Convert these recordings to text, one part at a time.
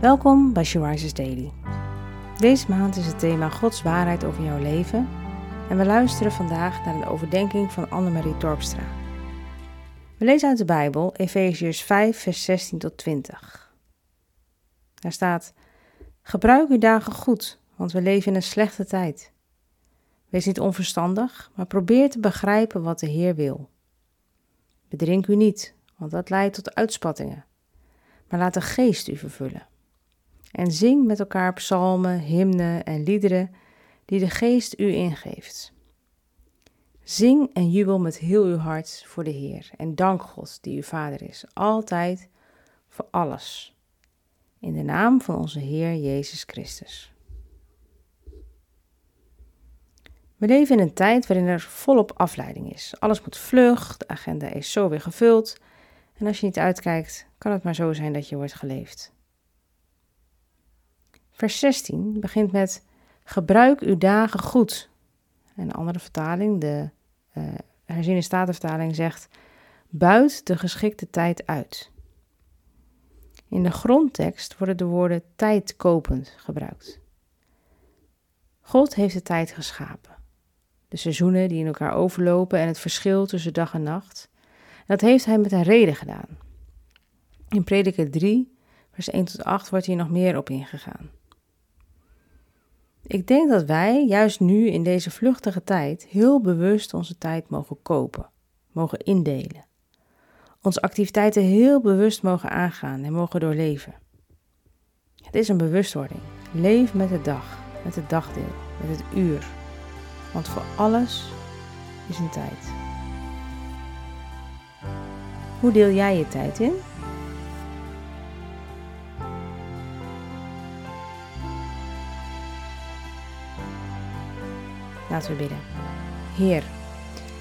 Welkom bij She Daily. Deze maand is het thema Gods waarheid over jouw leven en we luisteren vandaag naar een overdenking van Annemarie Torpstra. We lezen uit de Bijbel Efeziërs 5 vers 16 tot 20. Daar staat: Gebruik uw dagen goed, want we leven in een slechte tijd. Wees niet onverstandig, maar probeer te begrijpen wat de Heer wil. Bedrink u niet, want dat leidt tot uitspattingen. Maar laat de geest u vervullen. En zing met elkaar psalmen, hymnen en liederen die de geest u ingeeft. Zing en jubel met heel uw hart voor de Heer en dank God die uw Vader is, altijd voor alles. In de naam van onze Heer Jezus Christus. We leven in een tijd waarin er volop afleiding is. Alles moet vlug, de agenda is zo weer gevuld. En als je niet uitkijkt, kan het maar zo zijn dat je wordt geleefd. Vers 16 begint met: Gebruik uw dagen goed. En een andere vertaling, de uh, herziene statenvertaling, zegt: Buit de geschikte tijd uit. In de grondtekst worden de woorden tijdkopend gebruikt. God heeft de tijd geschapen de seizoenen die in elkaar overlopen en het verschil tussen dag en nacht. dat heeft hij met een reden gedaan. In Prediker 3, vers 1 tot 8 wordt hier nog meer op ingegaan. Ik denk dat wij, juist nu in deze vluchtige tijd, heel bewust onze tijd mogen kopen, mogen indelen. Onze activiteiten heel bewust mogen aangaan en mogen doorleven. Het is een bewustwording. Leef met de dag, met het dagdeel, met het uur, want voor alles is een tijd. Hoe deel jij je tijd in? Laten we bidden. Heer,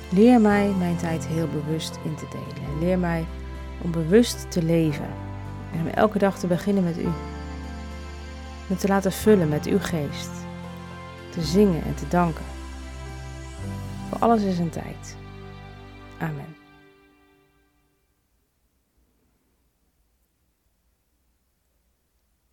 leer mij mijn tijd heel bewust in te delen. Leer mij om bewust te leven en om elke dag te beginnen met U. Me te laten vullen met Uw geest. Te zingen en te danken voor alles is een tijd. Amen.